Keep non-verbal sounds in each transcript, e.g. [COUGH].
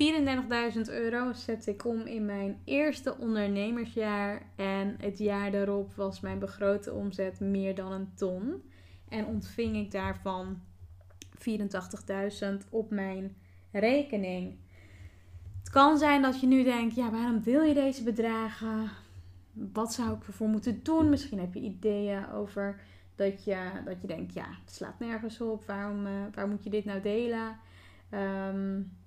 34.000 euro zet ik om in mijn eerste ondernemersjaar. En het jaar daarop was mijn begrote omzet meer dan een ton. En ontving ik daarvan 84.000 op mijn rekening. Het kan zijn dat je nu denkt: ja, waarom wil je deze bedragen? Wat zou ik ervoor moeten doen? Misschien heb je ideeën over dat je, dat je denkt: ja, het slaat nergens op. Waarom, uh, waar moet je dit nou delen? Um,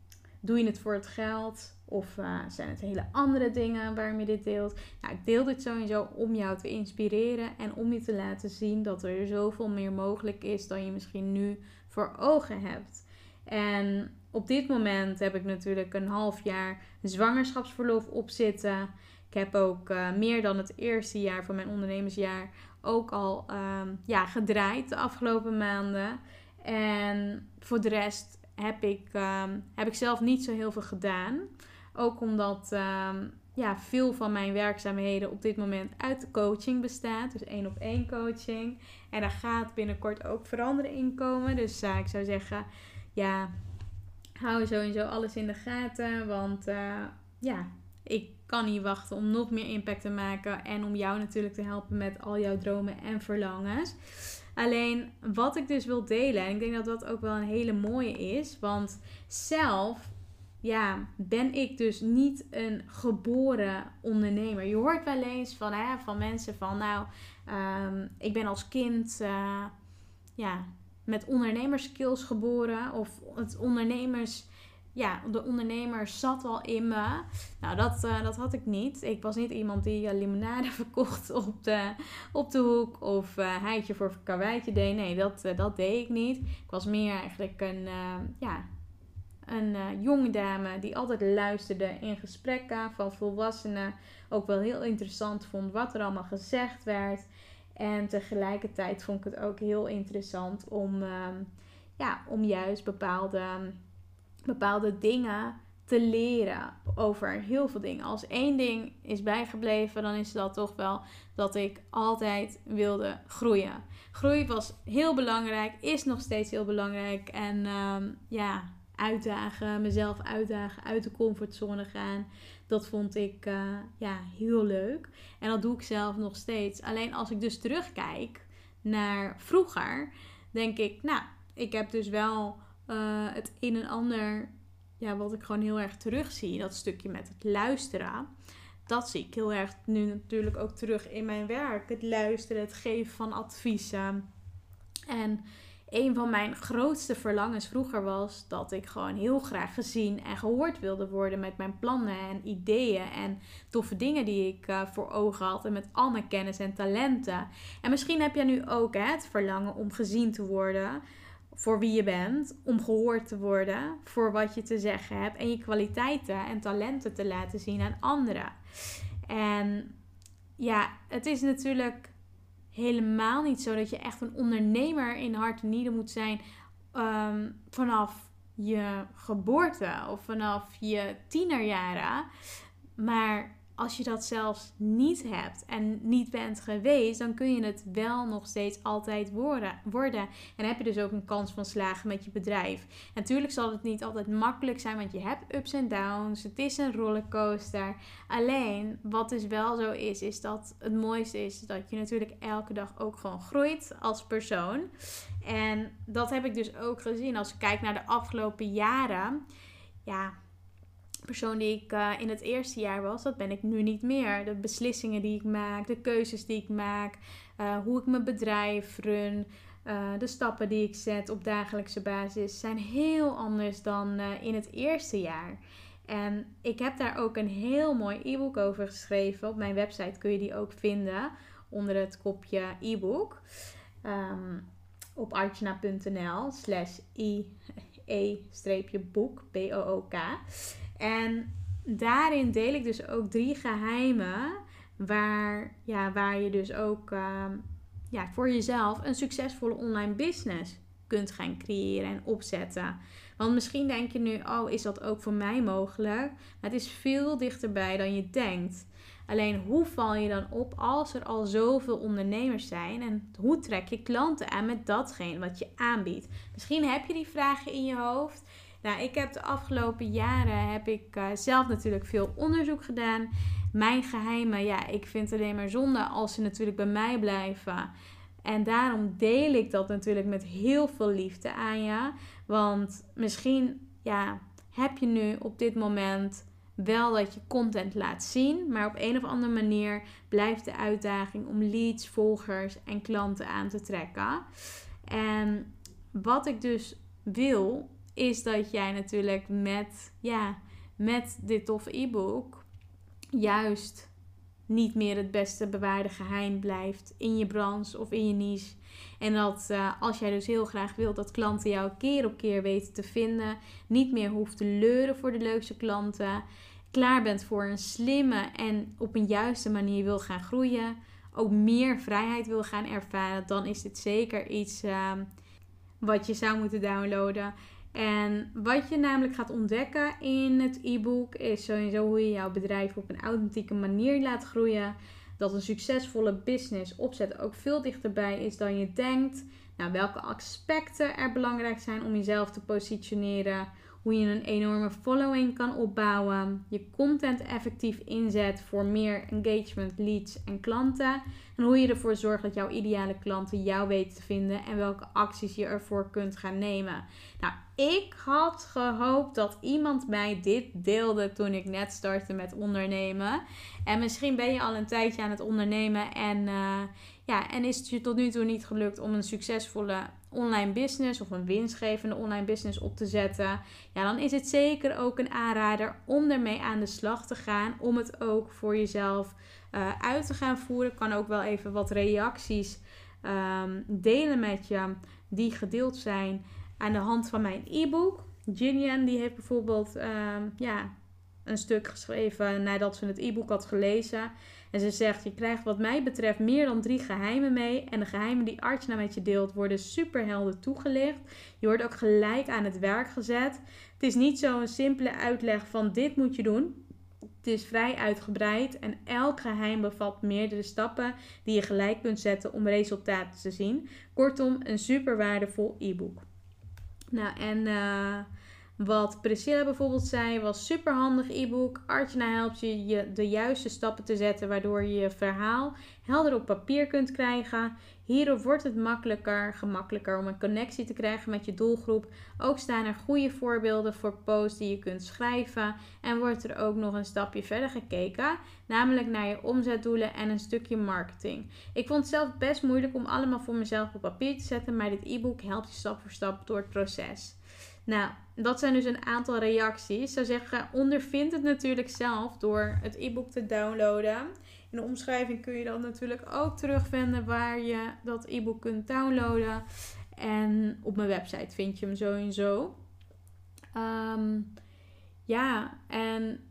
Doe je het voor het geld? Of uh, zijn het hele andere dingen waarom je dit deelt? Nou, ik deel dit sowieso om jou te inspireren en om je te laten zien dat er zoveel meer mogelijk is dan je misschien nu voor ogen hebt. En op dit moment heb ik natuurlijk een half jaar zwangerschapsverlof op zitten. Ik heb ook uh, meer dan het eerste jaar van mijn ondernemersjaar ook al um, ja, gedraaid de afgelopen maanden. En voor de rest heb ik, um, heb ik zelf niet zo heel veel gedaan. Ook omdat um, ja, veel van mijn werkzaamheden op dit moment uit coaching bestaat. Dus één op één coaching. En daar gaat binnenkort ook veranderen in komen. Dus uh, ik zou zeggen, ja, hou sowieso alles in de gaten. Want uh, ja, ik kan niet wachten om nog meer impact te maken. En om jou natuurlijk te helpen met al jouw dromen en verlangens. Alleen wat ik dus wil delen, en ik denk dat dat ook wel een hele mooie is, want zelf ja, ben ik dus niet een geboren ondernemer. Je hoort wel eens van, hè, van mensen van, nou, um, ik ben als kind uh, ja, met ondernemerskills geboren. Of het ondernemers ja, de ondernemer zat al in me. Nou, dat, uh, dat had ik niet. Ik was niet iemand die uh, limonade [LAUGHS] verkocht op de, op de hoek of uh, heitje voor karweitje deed. Nee, dat, dat deed ik niet. Ik was meer eigenlijk een, ja, een jonge dame die altijd luisterde in gesprekken van volwassenen. Ook wel heel interessant vond wat er allemaal gezegd werd. En tegelijkertijd vond ik het ook heel interessant om, ja, om juist bepaalde bepaalde dingen te leren over heel veel dingen. Als één ding is bijgebleven, dan is dat toch wel dat ik altijd wilde groeien. Groei was heel belangrijk, is nog steeds heel belangrijk. En um, ja, uitdagen, mezelf uitdagen, uit de comfortzone gaan. Dat vond ik uh, ja, heel leuk. En dat doe ik zelf nog steeds. Alleen als ik dus terugkijk naar vroeger, denk ik, nou, ik heb dus wel uh, het een en ander, ja, wat ik gewoon heel erg terugzie, dat stukje met het luisteren. Dat zie ik heel erg nu natuurlijk ook terug in mijn werk. Het luisteren, het geven van adviezen. En een van mijn grootste verlangens vroeger was dat ik gewoon heel graag gezien en gehoord wilde worden met mijn plannen en ideeën en toffe dingen die ik uh, voor ogen had en met al mijn kennis en talenten. En misschien heb jij nu ook hè, het verlangen om gezien te worden voor wie je bent, om gehoord te worden voor wat je te zeggen hebt en je kwaliteiten en talenten te laten zien aan anderen. En ja, het is natuurlijk helemaal niet zo dat je echt een ondernemer in hart en nieren moet zijn um, vanaf je geboorte of vanaf je tienerjaren. Maar als je dat zelfs niet hebt en niet bent geweest, dan kun je het wel nog steeds altijd worden. worden. En heb je dus ook een kans van slagen met je bedrijf. Natuurlijk zal het niet altijd makkelijk zijn, want je hebt ups en downs. Het is een rollercoaster. Alleen, wat dus wel zo is, is dat het mooiste is dat je natuurlijk elke dag ook gewoon groeit als persoon. En dat heb ik dus ook gezien als ik kijk naar de afgelopen jaren. Ja, persoon die ik uh, in het eerste jaar was, dat ben ik nu niet meer. De beslissingen die ik maak, de keuzes die ik maak, uh, hoe ik mijn bedrijf run, uh, de stappen die ik zet op dagelijkse basis zijn heel anders dan in het eerste jaar. En ik heb daar ook een heel mooi e-book over geschreven. Op mijn website kun je die ook vinden onder het kopje e-book. Um, op archana.nl slash e-book, B-O-O-K. En daarin deel ik dus ook drie geheimen waar, ja, waar je dus ook uh, ja, voor jezelf een succesvolle online business kunt gaan creëren en opzetten. Want misschien denk je nu, oh, is dat ook voor mij mogelijk? Maar het is veel dichterbij dan je denkt. Alleen hoe val je dan op als er al zoveel ondernemers zijn en hoe trek je klanten aan met datgene wat je aanbiedt? Misschien heb je die vragen in je hoofd nou, ik heb de afgelopen jaren heb ik uh, zelf natuurlijk veel onderzoek gedaan. Mijn geheimen, ja, ik vind het alleen maar zonde als ze natuurlijk bij mij blijven. En daarom deel ik dat natuurlijk met heel veel liefde aan je. Want misschien, ja, heb je nu op dit moment wel dat je content laat zien, maar op een of andere manier blijft de uitdaging om leads, volgers en klanten aan te trekken. En wat ik dus wil, is dat jij natuurlijk met, ja, met dit toffe e-book juist niet meer het beste bewaarde geheim blijft in je branche of in je niche. En dat uh, als jij dus heel graag wilt dat klanten jou keer op keer weten te vinden, niet meer hoeft te leuren voor de leukste klanten, klaar bent voor een slimme en op een juiste manier wil gaan groeien, ook meer vrijheid wil gaan ervaren, dan is dit zeker iets uh, wat je zou moeten downloaden. En wat je namelijk gaat ontdekken in het e-book is sowieso hoe je jouw bedrijf op een authentieke manier laat groeien. Dat een succesvolle business opzet ook veel dichterbij is dan je denkt. Nou, welke aspecten er belangrijk zijn om jezelf te positioneren hoe je een enorme following kan opbouwen, je content effectief inzet voor meer engagement, leads en klanten. En hoe je ervoor zorgt dat jouw ideale klanten jou weten te vinden en welke acties je ervoor kunt gaan nemen. Nou, ik had gehoopt dat iemand mij dit deelde toen ik net startte met ondernemen. En misschien ben je al een tijdje aan het ondernemen en, uh, ja, en is het je tot nu toe niet gelukt om een succesvolle online business of een winstgevende online business op te zetten, ja, dan is het zeker ook een aanrader om ermee aan de slag te gaan. Om het ook voor jezelf uh, uit te gaan voeren. Ik kan ook wel even wat reacties um, delen met je die gedeeld zijn aan de hand van mijn e-book. Gillian die heeft bijvoorbeeld um, ja, een stuk geschreven nadat ze het e-book had gelezen. En ze zegt: Je krijgt, wat mij betreft, meer dan drie geheimen mee. En de geheimen die Archana met je deelt, worden superhelder toegelicht. Je wordt ook gelijk aan het werk gezet. Het is niet zo'n simpele uitleg van: Dit moet je doen. Het is vrij uitgebreid en elk geheim bevat meerdere stappen die je gelijk kunt zetten om resultaten te zien. Kortom, een super waardevol e-book. Nou, en. Uh, wat Priscilla bijvoorbeeld zei, was super handig e-book. Artjana helpt je, je de juiste stappen te zetten, waardoor je je verhaal helder op papier kunt krijgen. Hierdoor wordt het makkelijker, gemakkelijker om een connectie te krijgen met je doelgroep. Ook staan er goede voorbeelden voor posts die je kunt schrijven. En wordt er ook nog een stapje verder gekeken, namelijk naar je omzetdoelen en een stukje marketing. Ik vond het zelf best moeilijk om allemaal voor mezelf op papier te zetten, maar dit e-book helpt je stap voor stap door het proces. Nou, dat zijn dus een aantal reacties. Zou zeggen, ondervind het natuurlijk zelf door het e-book te downloaden. In de omschrijving kun je dan natuurlijk ook terugvinden waar je dat e-book kunt downloaden. En op mijn website vind je hem sowieso. Um, ja, en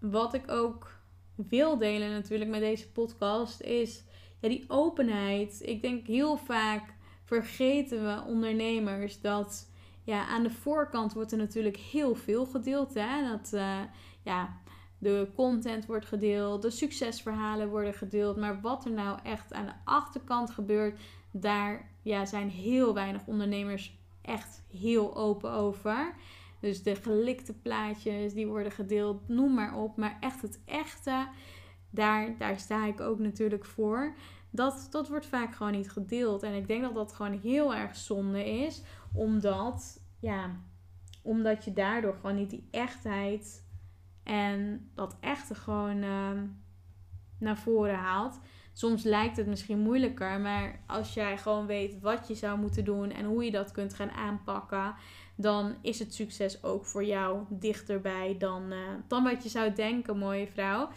wat ik ook wil delen natuurlijk met deze podcast is ja, die openheid. Ik denk heel vaak vergeten we ondernemers dat ja, aan de voorkant wordt er natuurlijk heel veel gedeeld. Hè? Dat, uh, ja, de content wordt gedeeld, de succesverhalen worden gedeeld. Maar wat er nou echt aan de achterkant gebeurt, daar ja, zijn heel weinig ondernemers echt heel open over. Dus de gelikte plaatjes die worden gedeeld, noem maar op. Maar echt het echte, daar, daar sta ik ook natuurlijk voor. Dat, dat wordt vaak gewoon niet gedeeld. En ik denk dat dat gewoon heel erg zonde is. Omdat, ja, omdat je daardoor gewoon niet die echtheid en dat echte gewoon uh, naar voren haalt. Soms lijkt het misschien moeilijker, maar als jij gewoon weet wat je zou moeten doen en hoe je dat kunt gaan aanpakken, dan is het succes ook voor jou dichterbij dan, uh, dan wat je zou denken, mooie vrouw.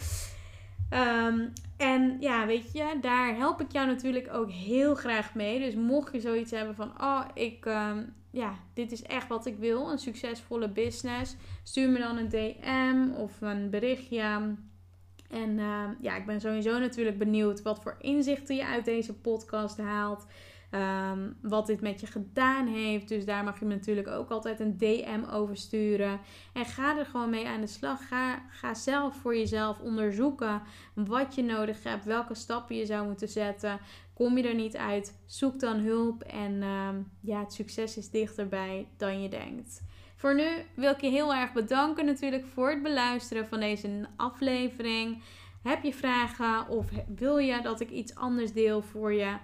Um, en ja, weet je, daar help ik jou natuurlijk ook heel graag mee. Dus mocht je zoiets hebben van, oh, ik, um, ja, dit is echt wat ik wil, een succesvolle business, stuur me dan een DM of een berichtje. En uh, ja, ik ben sowieso natuurlijk benieuwd wat voor inzichten je uit deze podcast haalt. Um, wat dit met je gedaan heeft. Dus daar mag je me natuurlijk ook altijd een DM over sturen. En ga er gewoon mee aan de slag. Ga, ga zelf voor jezelf onderzoeken wat je nodig hebt. Welke stappen je zou moeten zetten. Kom je er niet uit, zoek dan hulp. En uh, ja, het succes is dichterbij dan je denkt. Voor nu wil ik je heel erg bedanken natuurlijk voor het beluisteren van deze aflevering. Heb je vragen of wil je dat ik iets anders deel voor je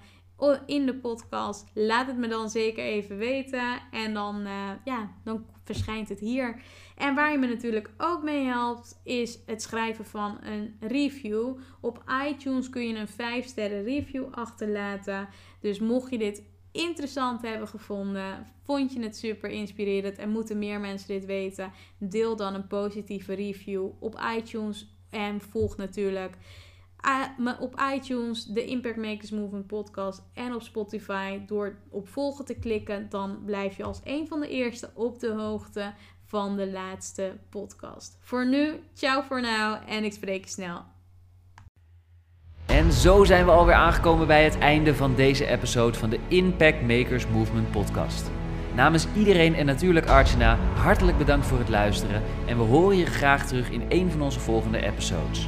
in de podcast? Laat het me dan zeker even weten. En dan, uh, ja, dan verschijnt het hier. En waar je me natuurlijk ook mee helpt, is het schrijven van een review. Op iTunes kun je een 5 sterren review achterlaten. Dus mocht je dit interessant hebben gevonden, vond je het super inspirerend en moeten meer mensen dit weten, deel dan een positieve review op iTunes en volg natuurlijk op iTunes de Impact Makers Movement podcast en op Spotify door op volgen te klikken, dan blijf je als een van de eerste op de hoogte van de laatste podcast. Voor nu, ciao voor nu en ik spreek je snel. En zo zijn we alweer aangekomen bij het einde van deze episode van de Impact Makers Movement podcast. Namens iedereen en natuurlijk Archana, hartelijk bedankt voor het luisteren en we horen je graag terug in een van onze volgende episodes.